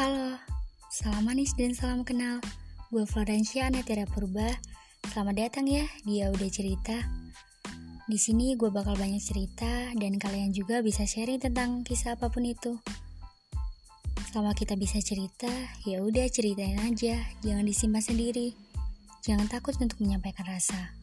Halo, salam manis dan salam kenal. Gue Florencia Netira Purba. Selamat datang ya dia udah cerita. Di sini gue bakal banyak cerita dan kalian juga bisa sharing tentang kisah apa pun itu. Selama kita bisa cerita, ya udah ceritain aja, jangan disimpan sendiri. Jangan takut untuk menyampaikan rasa.